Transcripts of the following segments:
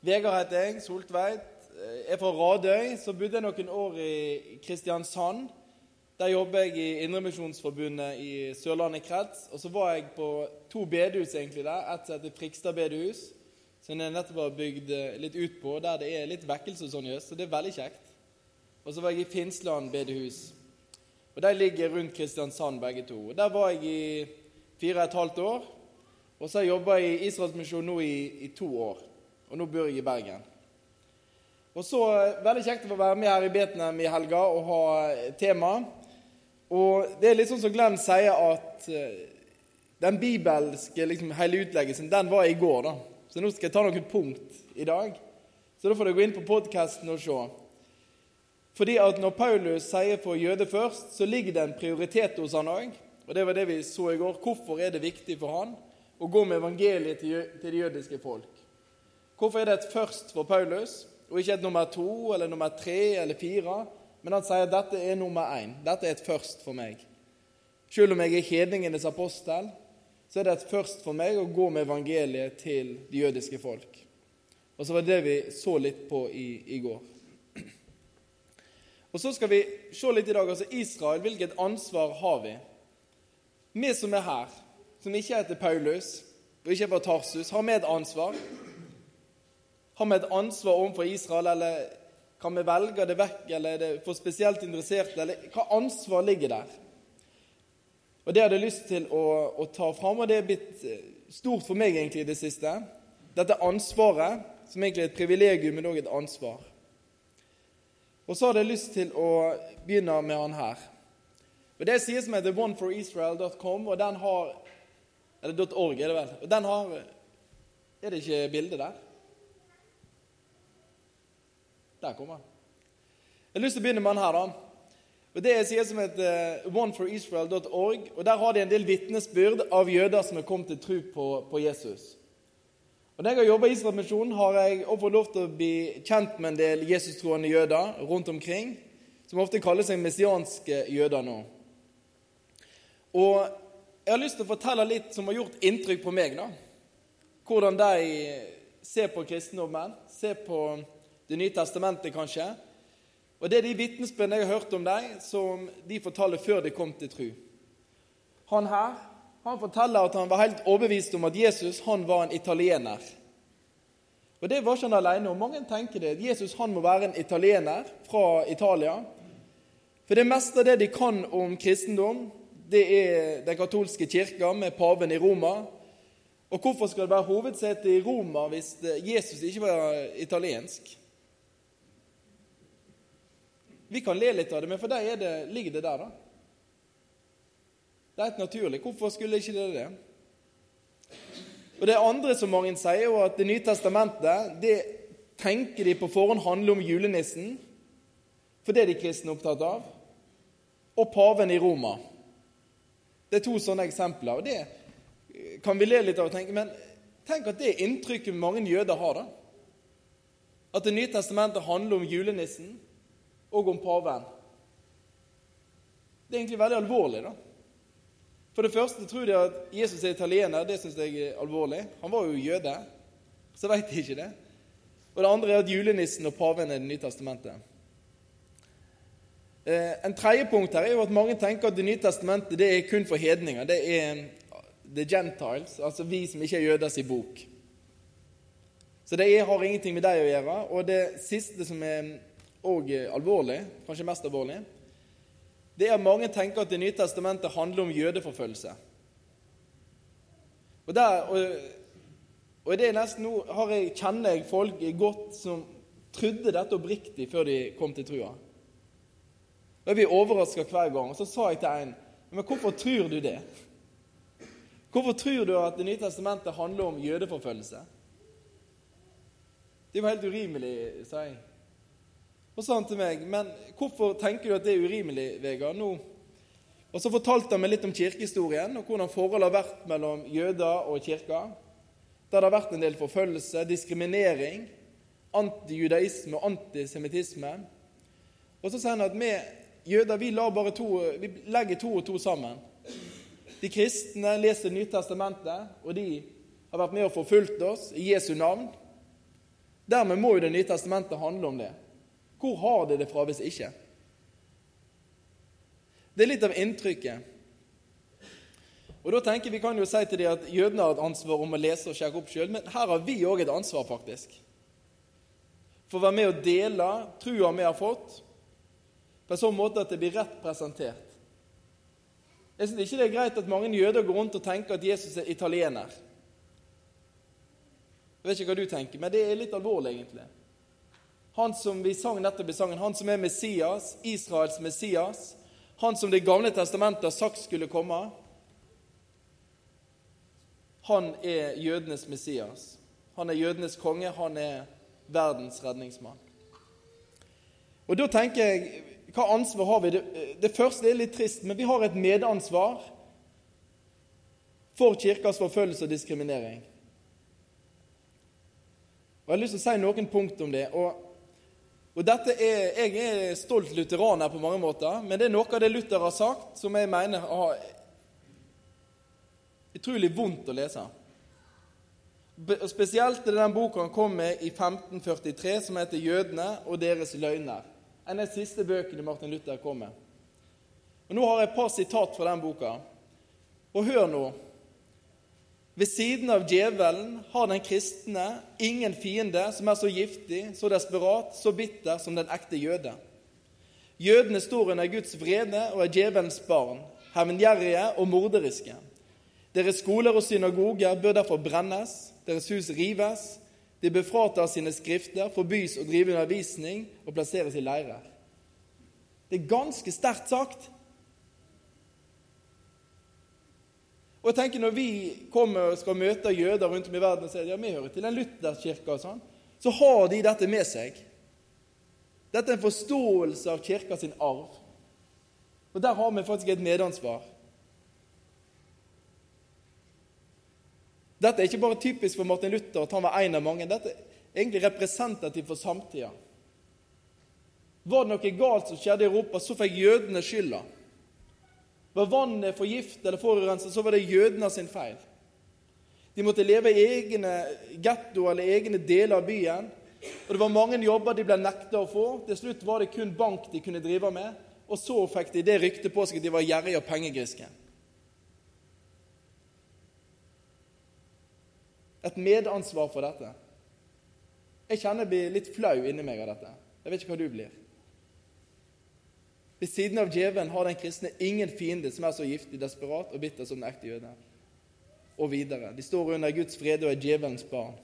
Vegard heter jeg, Soltveit. Jeg er fra Radøy. Så bodde jeg noen år i Kristiansand. Der jobber jeg i Indremisjonsforbundet i Sørlandet krets. Og så var jeg på to bedehus egentlig der. Et som heter Frikstad bedehus, som jeg nettopp har bygd litt ut på, der det er litt vekkelse og sånn i øst. Så det er veldig kjekt. Og så var jeg i Finnsland bedehus. Og De ligger rundt Kristiansand, begge to. Og Der var jeg i fire og et halvt år. Og så har jeg jobba i Israelsmisjonen nå i, i to år og nå bor jeg i Bergen. Og så eh, Veldig kjekt å få være med her i Betnem i helga og ha eh, tema. Og det er litt sånn som Glenn sier, at eh, den bibelske liksom, hele utleggelsen den var i går. da. Så nå skal jeg ta noen punkt i dag. Så da får dere gå inn på podkasten og se. Fordi at når Paulus sier 'for jøde først', så ligger det en prioritet hos han òg. Og det var det vi så i går. Hvorfor er det viktig for han å gå med evangeliet til det jødiske folk? Hvorfor er det et først for Paulus, og ikke et nummer to eller nummer tre eller fire? Men han sier at dette er nummer én. Dette er et først for meg. Selv om jeg er hedningenes apostel, så er det et først for meg å gå med evangeliet til det jødiske folk. Og så var det vi så litt på i, i går. Og Så skal vi se litt i dag. altså Israel, hvilket ansvar har vi? Vi som er her, som ikke heter Paulus og ikke er fra Tarsus, har vi et ansvar. Har vi et ansvar overfor Israel, eller kan vi velge det vekk, eller er det for spesielt interesserte, eller hva ansvar ligger der? Og Det hadde jeg lyst til å, å ta fram, og det er blitt eh, stort for meg egentlig i det siste. Dette ansvaret, som egentlig er et privilegium, men òg et ansvar. Og så hadde jeg lyst til å begynne med han her. Og Det sier som heter oneforisrael.com, og den har Eller .org, er det vel. Og den har Er det ikke bilde der? Der kommer han. Jeg har lyst til å begynne med han her. da. Og Det er side som heter oneforisrael.org. og Der har de en del vitnesbyrd av jøder som er kommet til tro på, på Jesus. Og Når jeg har jobba i Israelmisjonen, har jeg også fått lov til å bli kjent med en del Jesus-troende jøder rundt omkring, som ofte kaller seg messianske jøder nå. Og Jeg har lyst til å fortelle litt som har gjort inntrykk på meg. da. Hvordan de ser på kristendommen, ser på det nye testamentet, kanskje. Og Det er de vitnesbyrdene jeg har hørt om dem, som de fortalte før de kom til tro. Han her han forteller at han var helt overbevist om at Jesus han var en italiener. Og Det var ikke han alene om. Mange tenker det. Jesus han må være en italiener fra Italia. For det meste av det de kan om kristendom, det er den katolske kirka med paven i Roma. Og hvorfor skal det være hovedsete i Roma hvis Jesus ikke var italiensk? Vi kan le litt av det, men for dem det, ligger det der, da. Det er helt naturlig. Hvorfor skulle ikke det det? Og Det andre som mange sier, er at Det nye testamentet det tenker de på forhånd handler om julenissen, for det er de kristne opptatt av, og paven i Roma. Det er to sånne eksempler. og Det kan vi le litt av og tenke, men tenk at det er inntrykket mange jøder har. da. At Det nye testamentet handler om julenissen og om paven. Det er egentlig veldig alvorlig. da. For det første tror de at Jesus er italiener. Det syns jeg er alvorlig. Han var jo jøde, så veit de ikke det. Og det andre er at julenissen og paven er Det nye testamentet. Eh, en tredje punkt her er jo at mange tenker at Det nye testamentet det er kun for hedninger. Det er the gentiles, altså vi som ikke er jøders i bok. Så det har ingenting med deg å gjøre. Og det siste som er og alvorlig, kanskje mest alvorlig, det er at mange tenker at Det nye testamentet handler om jødeforfølgelse. Og, der, og, og det er nesten nå har jeg, kjenner jeg folk godt som trodde dette oppriktig før de kom til trua. Da Jeg blir overraska hver gang. Og så sa jeg til en Men hvorfor tror du det? Hvorfor tror du at Det nye testamentet handler om jødeforfølgelse? Det var helt urimelig, sa jeg. Og sa han til meg, 'Men hvorfor tenker du at det er urimelig, Vegard?' nå?» Og Så fortalte han meg litt om kirkehistorien og hvordan forholdet har vært mellom jøder og kirka. Der det har vært en del forfølgelse, diskriminering, antijudaisme og antisemittisme. Og så sier han at vi jøder vi, to, vi legger to og to sammen. De kristne leser Nytestamentet, og de har vært med og forfulgt oss i Jesu navn. Dermed må jo Det nye testamentet handle om det. Hvor har det det fra hvis ikke? Det er litt av inntrykket. Og da tenker Vi kan jo si til dem at jødene har et ansvar om å lese og sjekke opp sjøl, men her har vi òg et ansvar, faktisk. For å være med og dele trua vi har fått, på en sånn måte at det blir rett presentert. Jeg syns ikke det er greit at mange jøder går rundt og tenker at Jesus er italiener. Jeg vet ikke hva du tenker, men det er litt alvorlig, egentlig. Han som vi sang nettopp i sangen, han som er Messias, Israels Messias, han som Det gamle testamentet har sagt skulle komme, han er jødenes Messias. Han er jødenes konge, han er verdens redningsmann. Og da tenker jeg hva ansvar har vi? Det, det første er litt trist, men vi har et medansvar for kirkas forfølgelse og diskriminering. Og Jeg har lyst til å si noen punkt om det. og og dette er, Jeg er stolt lutheraner på mange måter, men det er noe av det Luther har sagt, som jeg mener har utrolig vondt å lese. Spesielt er det den boka han kom med i 1543, som heter 'Jødene og deres løgner' En av de siste bøkene Martin Luther kom med. Og Nå har jeg et par sitat fra den boka. Og hør nå. Ved siden av djevelen har den kristne ingen fiende som er så giftig, så desperat, så bitter som den ekte jøde. Jødene står under Guds vrede og er djevelens barn, hevngjerrige og morderiske. Deres skoler og synagoger bør derfor brennes, deres hus rives, de bør frata sine skrifter, forbys å drive undervisning og plasseres i leirer. Det er ganske sterkt sagt. Og jeg tenker Når vi kommer og skal møte jøder rundt om i verden og sier ja, vi hører til en lutherkirke, og sånn, så har de dette med seg. Dette er en forståelse av kirka sin arv. Og der har vi faktisk et medansvar. Dette er ikke bare typisk for Martin Luther at han var en av mange. Dette er egentlig representativt for samtida. Var det noe galt som skjedde i Europa, så fikk jødene skylda. Var vannet forgiftet eller forurenset, så var det jødene sin feil. De måtte leve i egne gettoer eller egne deler av byen. Og Det var mange jobber de ble nekta å få. Til slutt var det kun bank de kunne drive med. Og så fikk de det ryktet på seg at de var gjerrige og pengegriske. et medansvar for dette. Jeg kjenner jeg blir litt flau inni meg av dette. Jeg vet ikke hva du blir. Ved siden av djevelen har den kristne ingen fiende som er så giftig, desperat og bitter som den ekte jøde. Og videre. De står under Guds fred og er djevelens barn.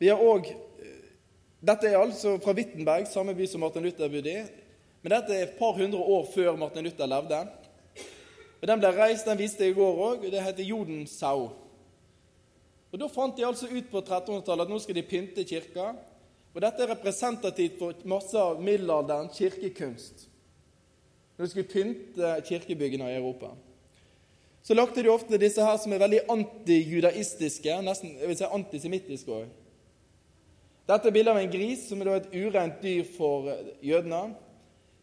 Vi har også, Dette er altså fra Wittenberg, samme by som Martin Luther bodde i. Men dette er et par hundre år før Martin Luther levde. Og Den ble reist, den viste jeg i går òg, det heter Jodensau. Og Da fant de altså ut på 1300-tallet at nå skal de pynte kirka. Og Dette er representativt for masse av middelalderens kirkekunst. Når de skulle pynte kirkebyggene i Europa. Så lagde de ofte disse her som er veldig antijudaistiske, nesten jeg vil si antisemittiske òg. Dette er bilde av en gris, som er et ureint dyr for jødene.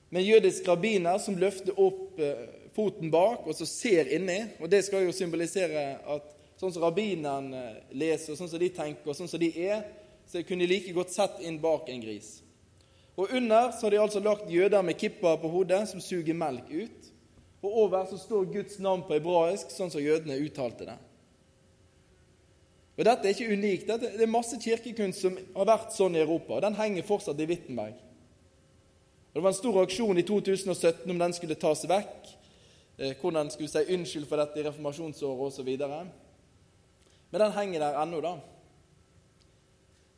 Med en jødisk rabbiner som løfter opp eh, foten bak og så ser inni. Og det skal jo symbolisere at sånn som rabbineren leser, og sånn som de tenker, og sånn som de er, så kunne de like godt sett inn bak en gris. Og under så har de altså lagt jøder med kippa på hodet som suger melk ut. Og over så står Guds navn på hebraisk, sånn som jødene uttalte det. Og Dette er ikke unikt. Det er masse kirkekunst som har vært sånn i Europa. og Den henger fortsatt i Wittenberg. Og Det var en stor aksjon i 2017 om den skulle tas vekk. Eh, hvordan skulle si unnskyld for dette i reformasjonsåret osv. Men den henger der ennå, da.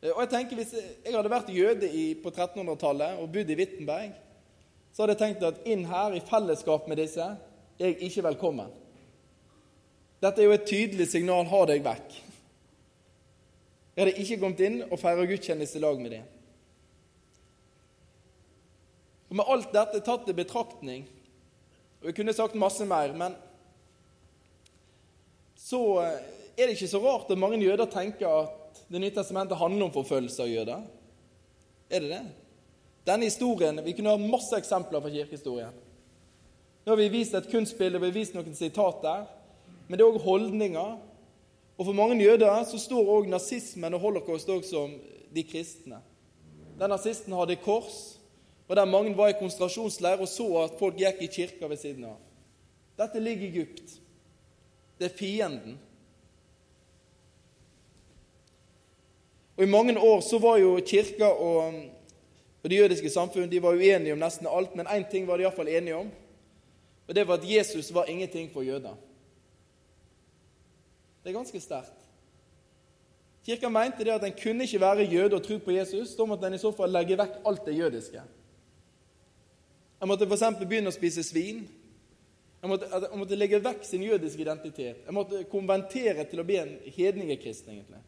Eh, og jeg tenker Hvis jeg hadde vært jøde i, på 1300-tallet og bodd i Wittenberg, så hadde jeg tenkt at inn her, i fellesskap med disse, er jeg ikke velkommen. Dette er jo et tydelig signal ha deg vekk. Jeg hadde ikke kommet inn og feira gudstjeneste i lag med dem. Og Med alt dette tatt i betraktning og Jeg kunne sagt masse mer, men så eh, er det ikke så rart at mange jøder tenker at Det nye testamentet handler om forfølgelse av jøder. Er det det? Denne historien, Vi kunne ha masse eksempler fra kirkehistorien. Nå har vi vist et kunstbilde, vi har vist noen sitater, men det er òg holdninger. Og for mange jøder så står òg nazismen og holocaust også som de kristne. Den nazisten hadde kors, og der mange var i konsentrasjonsleir og så at folk gikk i kirka ved siden av. Dette ligger i Egypt. Det er fienden. Og I mange år så var jo kirka og, og det jødiske samfunn de var uenige om nesten alt, men én ting var de iallfall enige om, og det var at Jesus var ingenting for jøder. Det er ganske sterkt. Kirka mente det at en kunne ikke være jøde og tro på Jesus. Da måtte en i så fall legge vekk alt det jødiske. En måtte f.eks. begynne å spise svin. En måtte, måtte legge vekk sin jødiske identitet. En måtte konventere til å bli en hedningekristen, egentlig.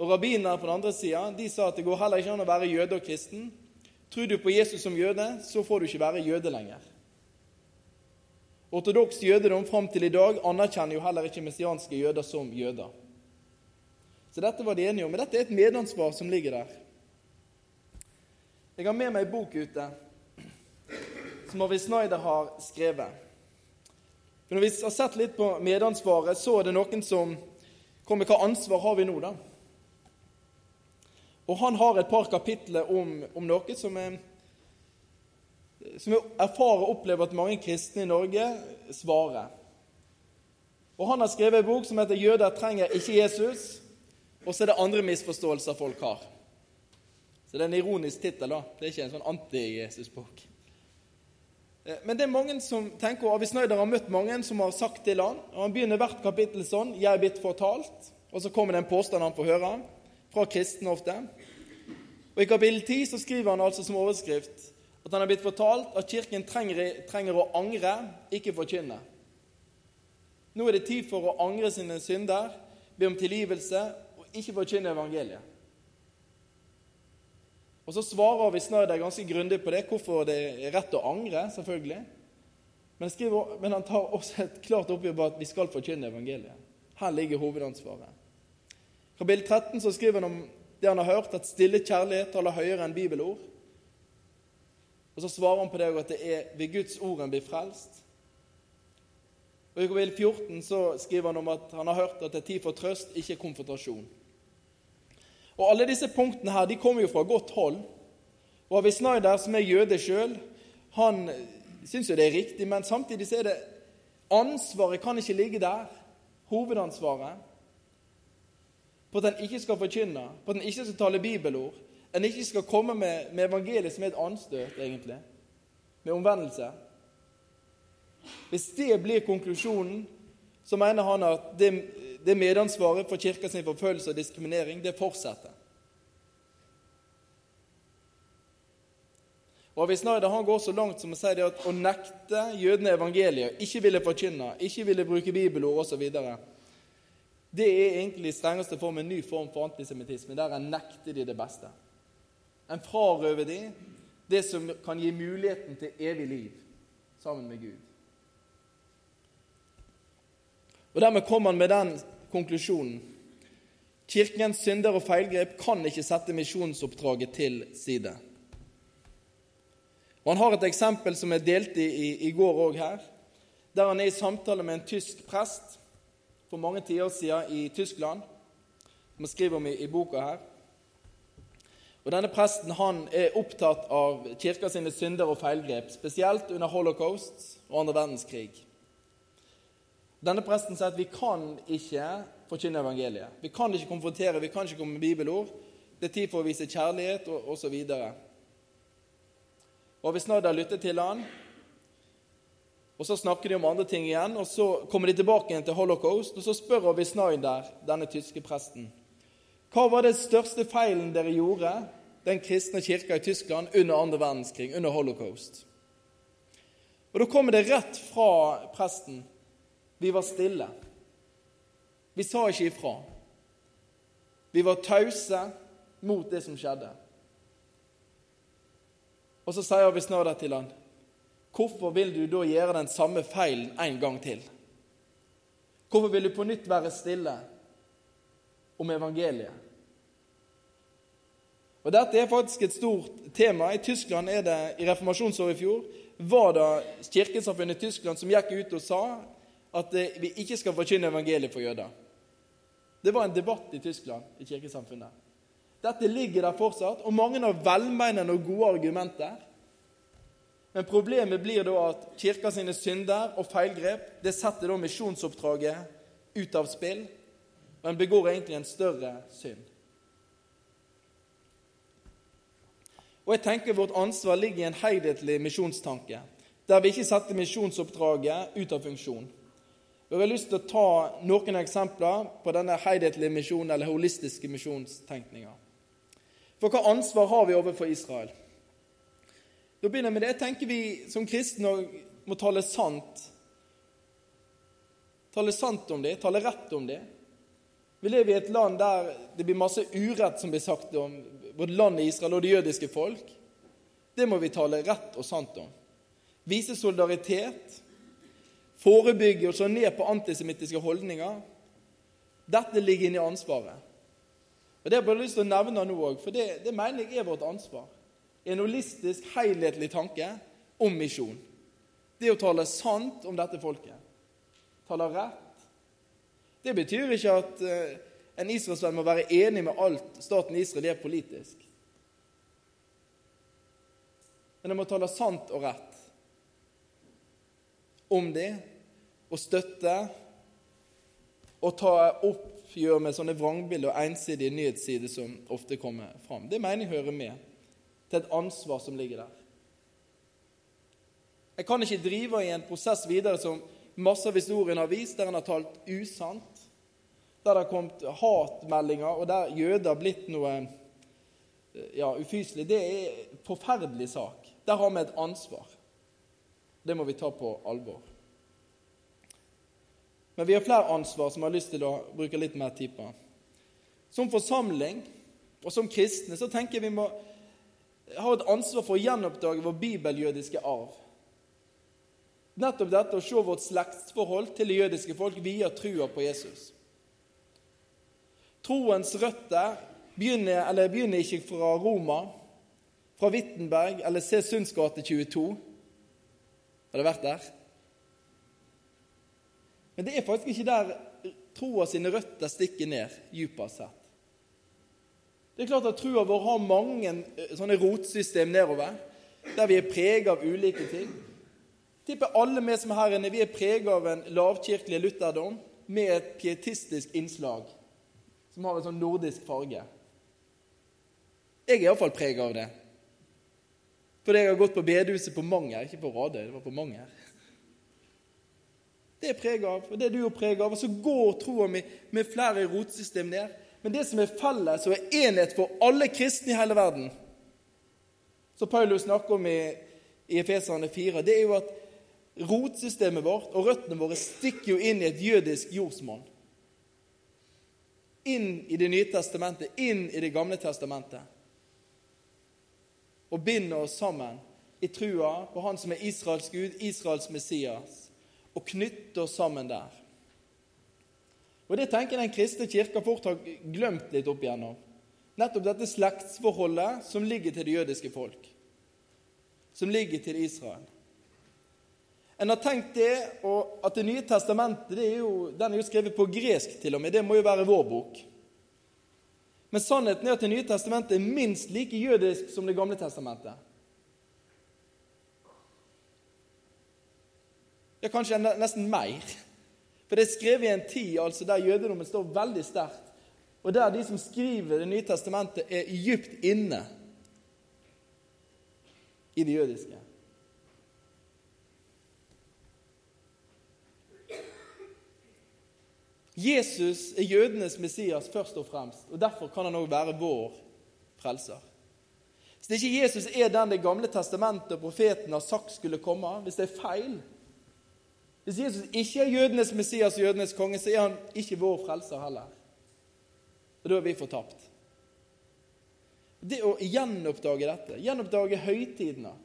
Og rabbinene på den andre sida sa at det går heller ikke an å være jøde og kristen. Tror du på Jesus som jøde, så får du ikke være jøde lenger. Ortodoks jødedom fram til i dag anerkjenner jo heller ikke messianske jøder som jøder. Så dette var de enige om. Men dette er et medansvar som ligger der. Jeg har med meg en bok ute som Arvid Snyder har skrevet. For når vi har sett litt på medansvaret, så er det noen som kommer Hva ansvar har vi nå, da? Og han har et par kapitler om, om noe som er som jeg erfarer og opplever at mange kristne i Norge svarer. Og Han har skrevet en bok som heter 'Jøder trenger ikke Jesus', og så er det andre misforståelser folk har. Så det er en ironisk tittel. Det er ikke en sånn anti-Jesus-bok. Eh, men det er mange som tenker, og Avi Snøyder har møtt mange som har sagt til han, og Han begynner hvert kapittel sånn 'Jeg er blitt fortalt', og så kommer det en påstand han får høre, fra kristne ofte. Og I kapittel 10 så skriver han altså som overskrift at han er blitt fortalt at Kirken trenger, trenger å angre, ikke forkynne. Nå er det tid for å angre sine synder, be om tilgivelse og ikke forkynne evangeliet. Og Så svarer vi Snyder ganske grundig på det, hvorfor det er rett å angre. selvfølgelig. Men, skriver, men han tar også et klart oppgjør på at vi skal forkynne evangeliet. Her ligger hovedansvaret. Kapittel 13 så skriver han om det han har hørt, at stille kjærlighet taler høyere enn bibelord. Og så svarer han på det at det er ved Guds ord en blir frelst. Og I kapittel 14 så skriver han om at han har hørt at det er tid for trøst, ikke konfrontasjon. Og Alle disse punktene her, de kommer jo fra godt hold. Og Avi Snyder, som er jøde sjøl, han syns jo det er riktig, men samtidig så er det ansvaret kan ikke ligge der. Hovedansvaret. På at en ikke skal forkynne, på at en ikke skal tale bibelord, en ikke skal komme med, med evangeliet som er et anstøt, egentlig, med omvendelse. Hvis det blir konklusjonen, så mener han at det, det medansvaret for kirka sin forfølgelse og diskriminering, det fortsetter. Og Hvis Snyder han går så langt som å si det at å nekte jødene evangeliet, ikke ville forkynne, ikke ville bruke bibelord osv., det er egentlig strengeste form en ny form for antisemittisme, der en nekter de det beste. En frarøver de det som kan gi muligheten til evig liv sammen med Gud. Og Dermed kommer han med den konklusjonen. Kirkens synder og feilgrep kan ikke sette misjonsoppdraget til side. Og Han har et eksempel som er delt i, i, i går òg her, der han er i samtale med en tysk prest for mange tiår siden i Tyskland, han skriver om i, i boka her. Og Denne presten han er opptatt av kirka sine synder og feilgrep, spesielt under holocaust og andre verdenskrig. Denne presten sier at vi kan ikke forkynne evangeliet. Vi kan ikke konfrontere, vi kan ikke komme med bibelord. Det er tid for å vise kjærlighet og osv. Og Hvis Nader lytter til han, og så snakker de om andre ting igjen, og så kommer de tilbake igjen til holocaust, og så spør Avi Snyder, denne tyske presten, hva var den største feilen dere gjorde, den kristne kirka i Tyskland, under andre verdenskrig, under holocaust? Og Da kommer det rett fra presten. Vi var stille. Vi sa ikke ifra. Vi var tause mot det som skjedde. Og så sier vi snart til han, Hvorfor vil du da gjøre den samme feilen en gang til? Hvorfor vil du på nytt være stille om evangeliet. Og Dette er faktisk et stort tema. I Tyskland er det i reformasjonsåret i fjor var det kirkesamfunnet i Tyskland som gikk ut og sa at vi ikke skal forkynne evangeliet for jøder. Det var en debatt i Tyskland, i kirkesamfunnet. Dette ligger der fortsatt, og mange har velmenende og gode argumenter. Men problemet blir da at kirka sine synder og feilgrep det setter da misjonsoppdraget ut av spill, og en begår egentlig en større synd. Og jeg tenker Vårt ansvar ligger i en helhetlig misjonstanke, der vi ikke setter misjonsoppdraget ut av funksjon. Og Jeg har lyst til å ta noen eksempler på denne helhetlige misjonen, eller holistiske misjonstenkninga. For hva ansvar har vi overfor Israel? Da begynner jeg med det. Jeg tenker vi som kristne må tale sant. Tale sant om det, tale rett om det. Vi lever i et land der det blir masse urett som blir sagt om både landet Israel og det jødiske folk. Det må vi tale rett og sant om. Vise solidaritet, forebygge og slå ned på antisemittiske holdninger. Dette ligger inne i ansvaret. Og Det har jeg bare lyst til å nevne nå òg, for det, det, mener jeg er vårt ansvar. En holistisk, helhetlig tanke om misjon. Det å tale sant om dette folket. Tale rett. Det betyr ikke at uh, en israelsvenn må være enig med alt staten Israel er politisk. Men en må tale sant og rett om det og støtte og ta oppgjør med sånne vrangbilder og ensidige nyhetssider som ofte kommer fram. Det mener jeg hører med til et ansvar som ligger der. Jeg kan ikke drive i en prosess videre som masse av historien har vist, der en har talt usant, der det har kommet hatmeldinger, og der jøder har blitt noe ja, ufyselig. Det er en forferdelig sak. Der har vi et ansvar. Det må vi ta på alvor. Men vi har flere ansvar som jeg har lyst til å bruke litt mer tid på. Som forsamling og som kristne så tenker jeg vi må ha et ansvar for å gjenoppdage vår bibeljødiske arv. Nettopp dette å se vårt slektsforhold til det jødiske folk via trua på Jesus. Troens røtter begynner, begynner ikke fra Roma, fra Wittenberg eller se Sunds gate 22. Har det vært der? Men det er faktisk ikke der troa sine røtter stikker ned, dypest sett. Det er klart at Trua vår har mange eh, sånne rotsystem nedover, der vi er prega av ulike ting. Jeg tipper alle vi som er her inne, vi er prega av en lavkirkelig lutherdom med et pietistisk innslag som har en sånn nordisk farge. Jeg er iallfall prega av det. Fordi jeg har gått på bedehuset på Manger, ikke på Radøy. det var på Manger. Det er preget av, og det er du jo preget av. Og så går troa mi med flere rotsystem ned. Men det som er felles og er enhet for alle kristne i hele verden, som Paulus snakker om i, i Efeserne 4, det er jo at rotsystemet vårt og røttene våre stikker jo inn i et jødisk jordsmonn. Inn i Det nye testamentet, inn i Det gamle testamentet. Og binder oss sammen i trua på Han som er Israels Gud, Israels Messias og knytter oss sammen der. Og Det tenker jeg den kristne kirka fort har glemt litt opp igjennom. Nettopp dette slektsforholdet som ligger til det jødiske folk, som ligger til Israel. En har tenkt det, og at Det nye testamentet det er jo, den er jo skrevet på gresk til og med. Det må jo være vår bok. Men sannheten er at Det nye testamentet er minst like jødisk som Det gamle testamentet. Ja, kanskje nesten mer. For det er skrevet i en tid altså, der jødedommen står veldig sterkt, og der de som skriver Det nye testamentet, er dypt inne i det jødiske. Jesus er jødenes Messias først og fremst, og derfor kan han òg være vår frelser. Hvis ikke Jesus er den Det gamle testamentet og profeten har sagt skulle komme, hvis det er feil, hvis Jesus ikke er jødenes Messias og jødenes konge, så er han ikke vår frelser heller. Og da er vi fortapt. Det å gjenoppdage dette, gjenoppdage høytidene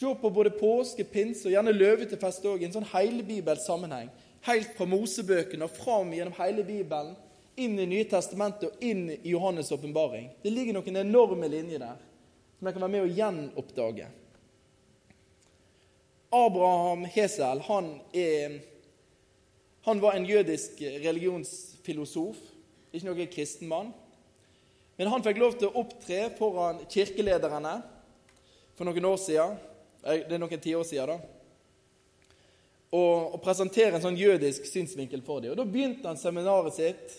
Se på både påske, pinse og gjerne løvetefest òg i en sånn helbibelsk sammenheng. Helt fra Mosebøkene og fram gjennom hele Bibelen, inn i Nye testamentet og inn i Johannes' åpenbaring. Det ligger noen enorme linjer der som jeg kan være med å gjenoppdage. Abraham Hesel han er, Han var en jødisk religionsfilosof, ikke noen kristen mann. Men han fikk lov til å opptre foran kirkelederne for noen år siden. Det er noen tiår siden, da. Og, og, presentere en sånn jødisk synsvinkel for dem. Og Da begynte han seminaret sitt.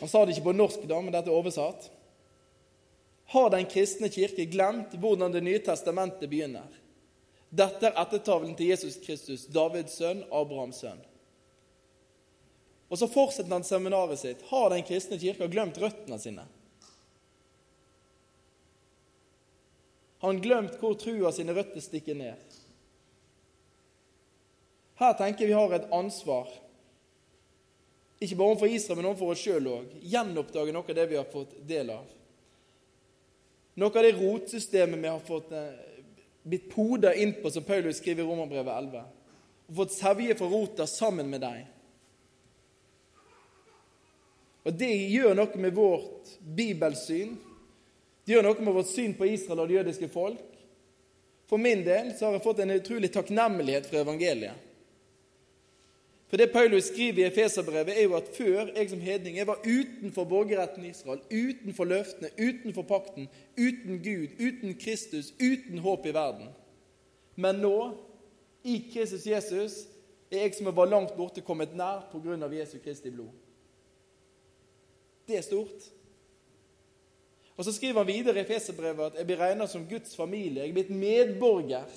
Han sa det ikke på norsk, da, men dette er oversatt. Har Den kristne kirke glemt hvordan Det nye testamentet begynner? Dette er ettertavlen til Jesus Kristus, Davids sønn, Abrahams sønn. Og så fortsetter han seminaret sitt. Har Den kristne kirka glemt røttene sine? Har han glemt hvor trua sine røtter stikker ned? Her tenker vi har et ansvar, ikke bare overfor Israel, men overfor oss sjøl òg. Gjenoppdage noe av det vi har fått del av. Noe av det rotsystemet vi har fått eh, blitt poda innpå, som Paulus skriver i Romerbrevet 11. Og fått sevje fra rota sammen med deg. Og Det gjør noe med vårt bibelsyn. Det gjør noe med vårt syn på Israel og det jødiske folk. For min del så har jeg fått en utrolig takknemlighet fra evangeliet. For det Paulus skriver i Efeserbrevet, er jo at før jeg som hedning jeg var utenfor borgerretten i Israel, utenfor løftene, utenfor pakten, uten Gud, uten Kristus, uten håp i verden. Men nå, i Kristus Jesus, er jeg som var langt borte, kommet nær pga. Jesu Kristi blod. Det er stort. Og Så skriver han videre i Efeserbrevet at jeg blir regnet som Guds familie. Jeg er blitt medborger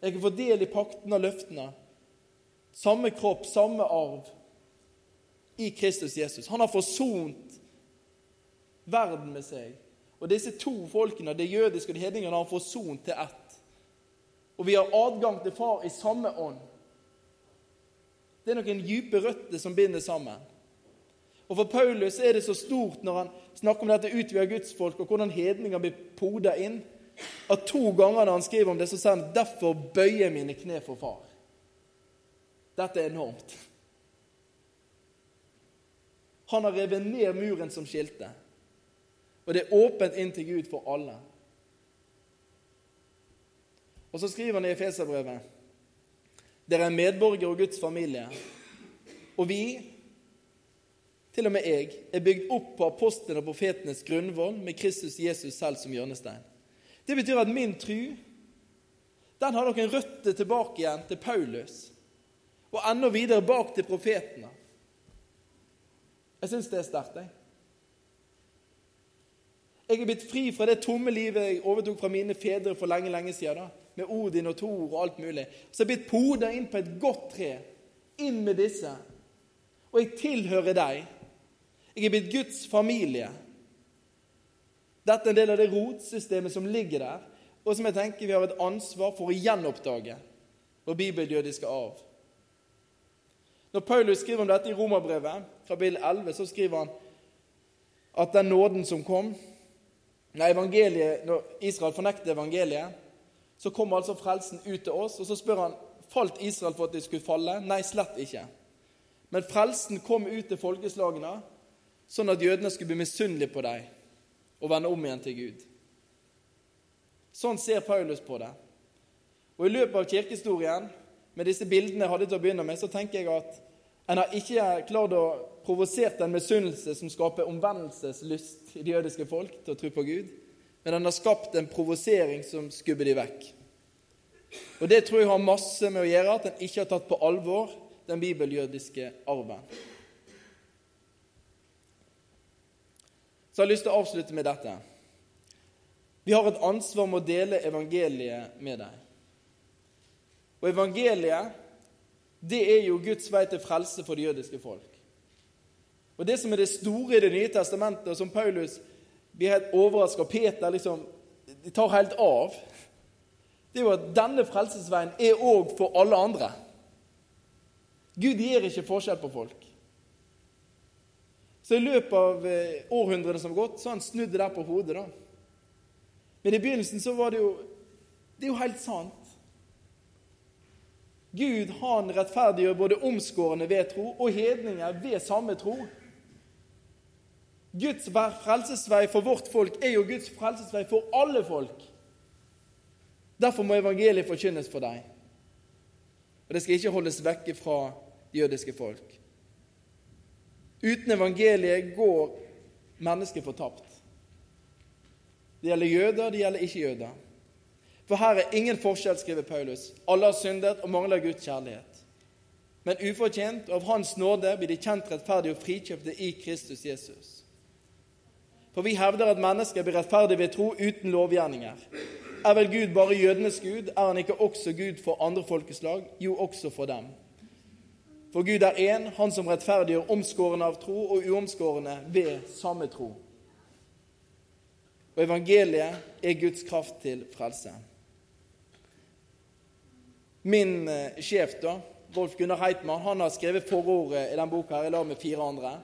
jeg kan få del i pakten og løftene. Samme kropp, samme arv i Kristus Jesus. Han har forsont verden med seg. Og disse to folkene, det jødiske og det hedningene, har han forsont til ett. Og vi har adgang til Far i samme ånd. Det er noen dype røtter som binder sammen. Og For Paulus er det så stort når han snakker om dette utvida gudsfolk, og hvordan hedninger blir poda inn at to ganger når han skriver om det, så sier han 'derfor bøyer mine kne for far'. Dette er enormt. Han har revet ned muren som skilte, og det er åpent inn til Gud for alle. Og så skriver han i Efeserbrevet dere er medborgere og Guds familie. Og vi, til og med jeg, er bygd opp på apostlene og profetenes grunnvoll med Kristus Jesus selv som hjørnestein. Det betyr at min tru den har noen røtter tilbake igjen til Paulus, og enda videre bak til profetene. Jeg syns det er sterkt. Jeg. jeg er blitt fri fra det tomme livet jeg overtok fra mine fedre for lenge lenge siden, da, med Odin og Thor og alt mulig. Så jeg er blitt poda inn på et godt tre, inn med disse. Og jeg tilhører deg. Jeg er blitt Guds familie. Dette er en del av det rotsystemet som ligger der, og som jeg tenker vi har et ansvar for å gjenoppdage vår bibeljødiske arv. Når Paulus skriver om dette i Romerbrevet, kapittel 11, så skriver han at den nåden som kom Når, Når Israel fornekter evangeliet, så kom altså frelsen ut til oss. Og så spør han falt Israel for at de skulle falle. Nei, slett ikke. Men frelsen kom ut til folkeslagene, sånn at jødene skulle bli misunnelige på dem og vende om igjen til Gud. Sånn ser Paulus på det. Og I løpet av kirkehistorien, med disse bildene jeg hadde til å begynne med, så tenker jeg at en har ikke klart å provosere en misunnelse som skaper omvendelseslyst i de jødiske folk til å tro på Gud, men en har skapt en provosering som skubber de vekk. Og Det tror jeg har masse med å gjøre at en ikke har tatt på alvor den bibeljødiske arven. Så jeg har lyst til å avslutte med dette. Vi har et ansvar med å dele evangeliet med deg. Og evangeliet, det er jo Guds vei til frelse for det jødiske folk. Og Det som er det store i Det nye testamentet, og som Paulus blir helt overraska Peter liksom, de tar helt av, det er jo at denne frelsesveien er òg for alle andre. Gud gir ikke forskjell på folk. Så i løpet av eh, århundrene som har gått, så har han snudd det der på hodet. da. Men i begynnelsen så var det jo Det er jo helt sant. Gud han rettferdiggjør både omskårne ved tro og hedninger ved samme tro. Guds frelsesvei for vårt folk er jo Guds frelsesvei for alle folk. Derfor må evangeliet forkynnes for deg. og det skal ikke holdes vekke fra jødiske folk. Uten evangeliet går mennesket fortapt. Det gjelder jøder, det gjelder ikke jøder. For her er ingen forskjell, skriver Paulus. Alle har syndet og mangler Guds kjærlighet. Men ufortjent og av Hans nåde blir de kjent rettferdige og frikjøpte i Kristus Jesus. For vi hevder at mennesker blir rettferdige ved tro uten lovgjerninger. Er vel Gud bare jødenes Gud? Er han ikke også Gud for andre folkeslag? Jo, også for dem. For Gud er én, Han som rettferdiggjør omskårne av tro og uomskårne ved samme tro. Og evangeliet er Guds kraft til frelse. Min eh, sjef, da, Rolf Gunnar Heitmann, han har skrevet forordet i denne boka her, i lag med fire andre.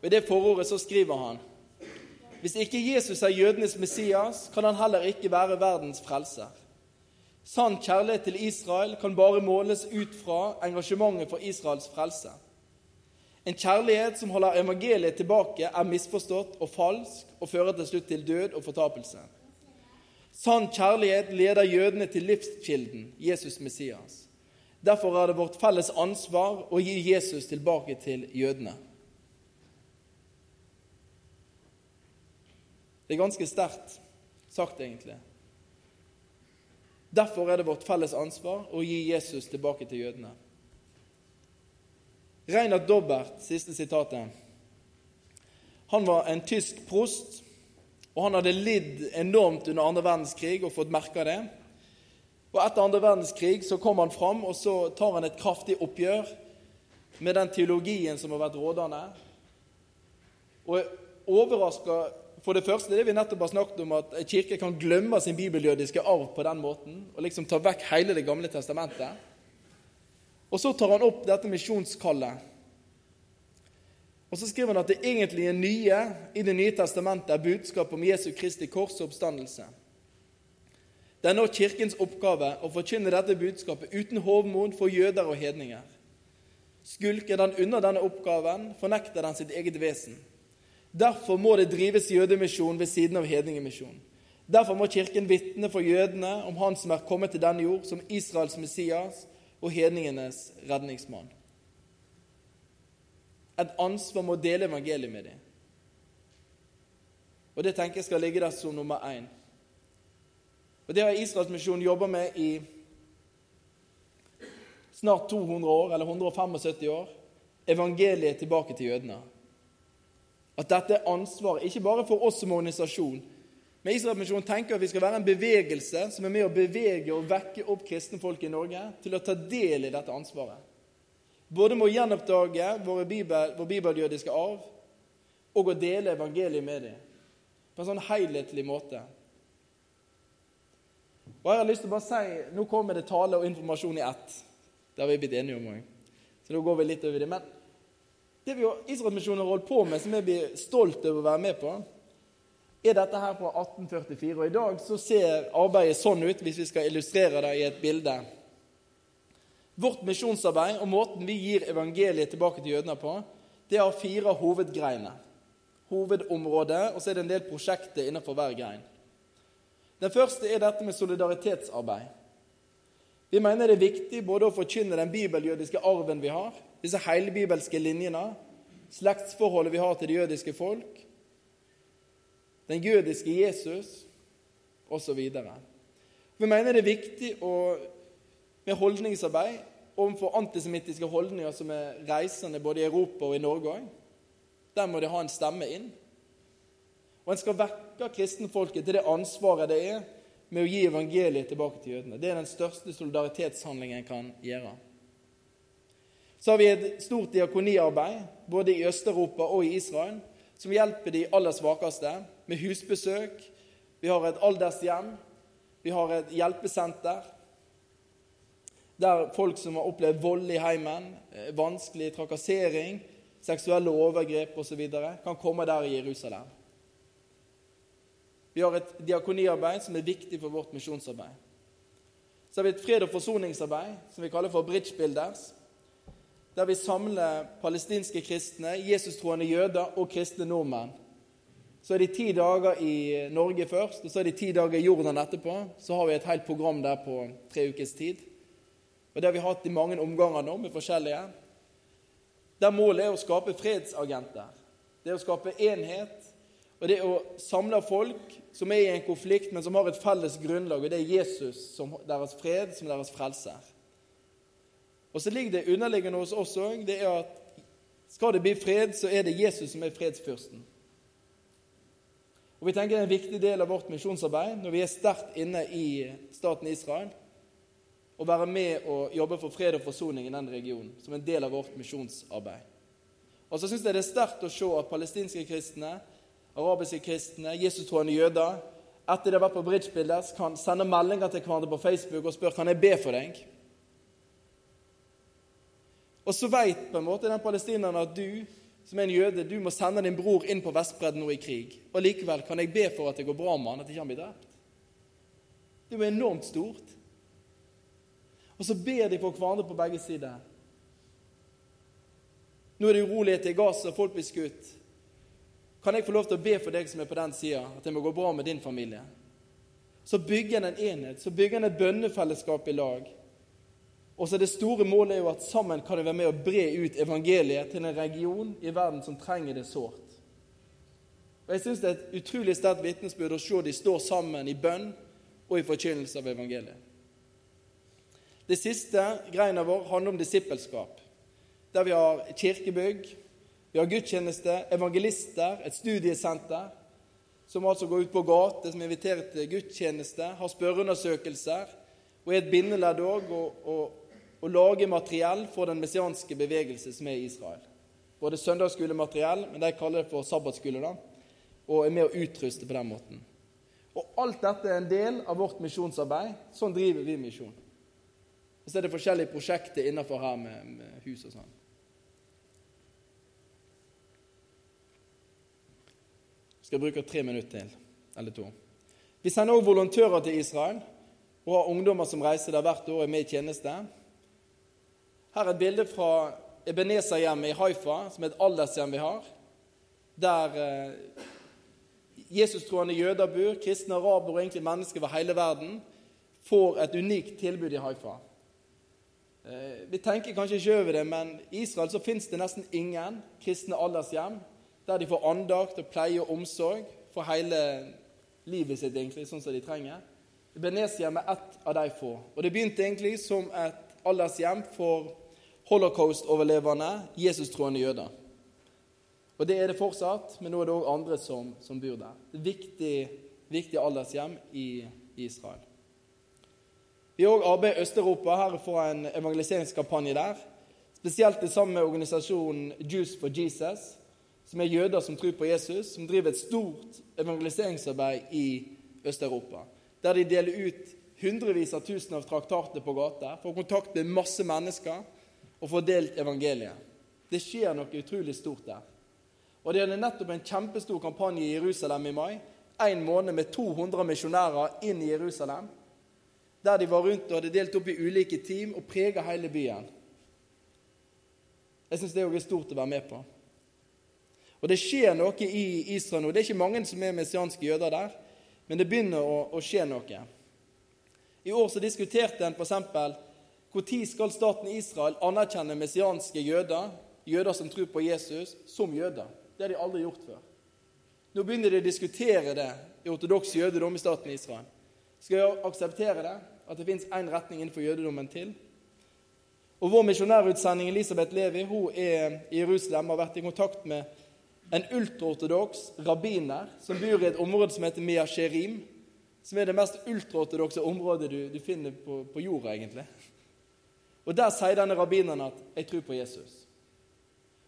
Og I det forordet så skriver han hvis ikke Jesus er jødenes Messias, kan han heller ikke være verdens frelser. Sann kjærlighet til Israel kan bare måles ut fra engasjementet for Israels frelse. En kjærlighet som holder evangeliet tilbake, er misforstått og falsk og fører til slutt til død og fortapelse. Sann kjærlighet leder jødene til livskilden, Jesus Messias. Derfor er det vårt felles ansvar å gi Jesus tilbake til jødene. Det er ganske sterkt sagt, egentlig. Derfor er det vårt felles ansvar å gi Jesus tilbake til jødene. Reinhard Dobbert, siste sitatet. Han var en tysk prost, og han hadde lidd enormt under andre verdenskrig og fått merke det. Og Etter andre verdenskrig så kom han fram, og så tar han et kraftig oppgjør med den teologien som har vært rådende. Og overraska for det første det vi nettopp har snakket om, at kirke kan glemme sin bibeljødiske arv på den måten, og liksom ta vekk hele Det gamle testamentet. Og så tar han opp dette misjonskallet. Og så skriver han at det egentlige nye i Det nye testamentet er budskapet om Jesu Kristi kors og oppstandelse. Det er nå Kirkens oppgave å forkynne dette budskapet uten hovmod for jøder og hedninger. Skulker den unna denne oppgaven, fornekter den sitt eget vesen. Derfor må det drives jødemisjon ved siden av hedningemisjon. Derfor må Kirken vitne for jødene om Han som er kommet til denne jord som Israels Messias og hedningenes redningsmann. Et ansvar med å dele evangeliet med dem. Og Det tenker jeg skal ligge der som nummer én. Og Det har Israelsmisjonen jobba med i snart 200 år, eller 175 år. Evangeliet tilbake til jødene. At dette er ansvaret ikke bare for oss som organisasjon. Men Israelmisjonen tenker at vi skal være en bevegelse som er med å bevege og vekke opp kristne folk i Norge til å ta del i dette ansvaret. Både med å gjenoppdage vår, bibel, bibeljødiske arv og å dele evangeliet med dem på en sånn helhetlig måte. Og jeg har lyst til å bare si, Nå kommer det tale og informasjon i ett. Det har vi blitt enige om òg. Så nå går vi litt over det. Men det vi Israelsmisjonen har holdt på med, som jeg blir stolt over å være med på, er dette her fra 1844. Og I dag så ser arbeidet sånn ut, hvis vi skal illustrere det i et bilde. Vårt misjonsarbeid og måten vi gir evangeliet tilbake til jødene på, det har fire hovedgreiner. Hovedområdet, og så er det en del prosjekter innenfor hver grein. Den første er dette med solidaritetsarbeid. Vi mener det er viktig både å forkynne den bibeljødiske arven vi har, disse heilbibelske linjene, slektsforholdet vi har til det jødiske folk, den jødiske Jesus osv. Vi mener det er viktig å, med holdningsarbeid overfor antisemittiske holdninger som er reisende både i Europa og i Norge òg. Der må de ha en stemme inn. Og en skal vekke kristenfolket til det ansvaret det er med å gi evangeliet tilbake til jødene. Det er den største solidaritetshandlingen en kan gjøre. Så har vi et stort diakoniarbeid både i Øst-Europa og i Israel som hjelper de aller svakeste med husbesøk. Vi har et aldershjem. Vi har et hjelpesenter der folk som har opplevd vold i heimen, eh, vanskelig trakassering, seksuelle overgrep osv., kan komme der i Jerusalem. Vi har et diakoniarbeid som er viktig for vårt misjonsarbeid. Så har vi et fred- og forsoningsarbeid som vi kaller for Bridge Builders der vi samler palestinske kristne, Jesus-troende jøder og kristne nordmenn. Så er de ti dager i Norge først, og så er de ti dager i Jordan etterpå. Så har vi et helt program der på tre ukes tid. og det har vi hatt i mange omganger nå med forskjellige, der målet er å skape fredsagenter. Det er å skape enhet, og det er å samle folk som er i en konflikt, men som har et felles grunnlag, og det er Jesus som deres fred, som deres frelser. Og så ligger det underliggende hos oss òg, det er at skal det bli fred, så er det Jesus som er fredsfyrsten. Og Vi tenker det er en viktig del av vårt misjonsarbeid når vi er sterkt inne i staten Israel, å være med og jobbe for fred og forsoning i den regionen som en del av vårt misjonsarbeid. Og så syns jeg det er sterkt å se at palestinske kristne, arabiske kristne, Jesus-troende jøder etter de har vært på bridgebildet, kan sende meldinger til hverandre på Facebook og spørre kan jeg be for deg. Og så veit på en måte den palestineren at du som er en jøde, du må sende din bror inn på Vestbredden nå i krig. Og likevel kan jeg be for at det går bra med han, at ikke han blir drept. Det er jo enormt stort. Og så ber de for hverandre på begge sider. Nå er det uroligheter i Gaza, folk blir skutt. Kan jeg få lov til å be for deg som er på den sida, at det må gå bra med din familie? Så bygger en en enhet, så bygger en et bønnefellesskap i lag. Og så Det store målet er jo at sammen kan det være med å bre ut evangeliet til en region i verden som trenger det sårt. Og Jeg syns det er et utrolig sterkt vitnesbyrd å se de står sammen i bønn og i forkynnelse av evangeliet. Det siste greina vår handler om disippelskap, der vi har kirkebygg, vi har gudstjeneste, evangelister, et studiesenter som altså går ut på gate, som inviterer til gudstjeneste, har spørreundersøkelser og er et bindeledd òg, og, og, og lage materiell for den messianske bevegelse som er i Israel. Både søndagsskolemateriell, men de kaller det for sabbatskole, da, og er med å utruste på den måten. Og alt dette er en del av vårt misjonsarbeid. Sånn driver vi misjon. Og så er det forskjellige prosjekter innenfor her med, med hus og sånn. skal jeg bruke tre minutter til, eller to. Vi sender også volontører til Israel og har ungdommer som reiser der hvert år og er med i tjeneste. Her er et bilde fra Ebenezer-hjemmet i Haifa, som er et aldershjem vi har, der eh, Jesus-troende jøder bor, kristne araber og egentlig mennesker over hele verden får et unikt tilbud i Haifa. Eh, vi tenker kanskje ikke over det, men i Israel så fins det nesten ingen kristne aldershjem der de får andakt og pleie og omsorg for hele livet sitt, egentlig, sånn som de trenger. Ebenezer-hjemmet er ett av de få. Og Det begynte egentlig som et aldershjem for holocaust-overlevende, Jesus-troende jøder. Og det er det fortsatt, men nå er det òg andre som, som, bor der. Det er viktig, viktig aldershjem i, Israel. Vi har òg arbeid i Øst-Europa. Her for en evangeliseringskampanje der. Spesielt sammen med organisasjonen Juice for Jesus, som er jøder som tror på Jesus, som driver et stort evangeliseringsarbeid i Øst-Europa. Der de deler ut hundrevis av tusen av traktater på gata, får kontakt med masse mennesker og får delt evangeliet. Det skjer noe utrolig stort der. Og De hadde nettopp en kjempestor kampanje i Jerusalem i mai. En måned med 200 misjonærer inn i Jerusalem. Der de var rundt og hadde delt opp i ulike team og prega hele byen. Jeg syns det er stort å være med på. Og det skjer noe i Israel nå. Det er ikke mange som er messianske jøder der, men det begynner å, å skje noe. I år så diskuterte en f.eks. når skal staten Israel anerkjenne messianske jøder, jøder som tror på Jesus, som jøder. Det har de aldri gjort før. Nå begynner de å diskutere det i ortodoks jødedom i staten Israel. Skal jeg akseptere det? At det fins én retning innenfor jødedommen til? Og Vår misjonærutsending Elisabeth Levi hun er i Jerusalem og har vært i kontakt med en ultraortodoks rabbiner som bor i et område som heter Mia Sherim, som er det mest ultraortodokse området du, du finner på, på, jorda, egentlig. Og Der sier denne rabbineren at 'jeg tror på Jesus'.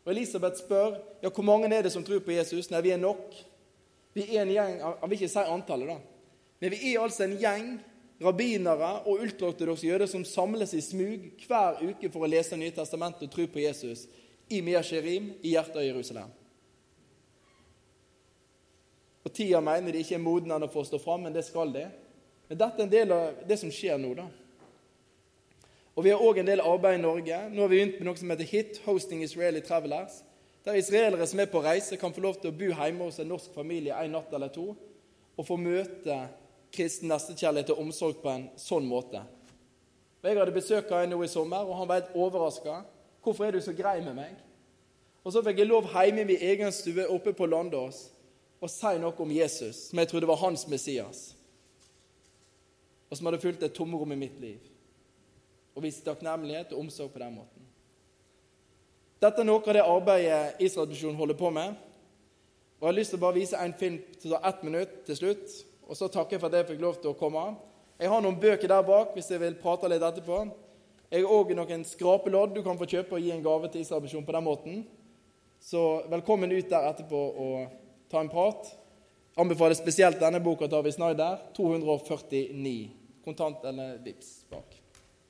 Og Elisabeth spør ja, hvor mange er det som tror på Jesus. Nei, vi er nok. Vi er en gjeng, Han vil ikke si antallet, da. Men vi er altså en gjeng rabbinere og ultraortodokse jøder som samles i smug hver uke for å lese Nye testamentet og tro på Jesus i Mia Sherim, i hjertet av Jerusalem. Og tida mener de ikke er moden ennå for å stå fram, men det skal det. Men dette er en del av det som skjer nå, da. Og Vi har òg en del arbeid i Norge. Nå har vi begynt med noe som heter HIT, Hosting Israeli Travelers. Der israelere som er på reise, kan få lov til å bo hjemme hos en norsk familie en natt eller to og få møte kristen nestekjærlighet og omsorg på en sånn måte. Og Jeg hadde besøk av en nå i sommer, og han var helt overraska. 'Hvorfor er du så grei med meg?' Og så fikk jeg lov hjemme i min egen stue oppe på Landås å si noe om Jesus, som jeg trodde var hans Messias, og som hadde fulgt et tomrom i mitt liv. Og vist takknemlighet og omsorg på den måten. Dette er noe av det arbeidet Israelsmisjonen holder på med. Og Jeg har lyst til å bare vise en film til ett minutt til slutt, og så takker jeg for at jeg fikk lov til å komme. Jeg har noen bøker der bak hvis jeg vil prate litt etterpå. Jeg har òg noen skrapelodd du kan få kjøpe og gi en gave til Israelsmisjonen på den måten. Så velkommen ut der etterpå og ta en prat. Anbefaler spesielt denne boka til Avi Snyder. 249 kontant eller vips bak.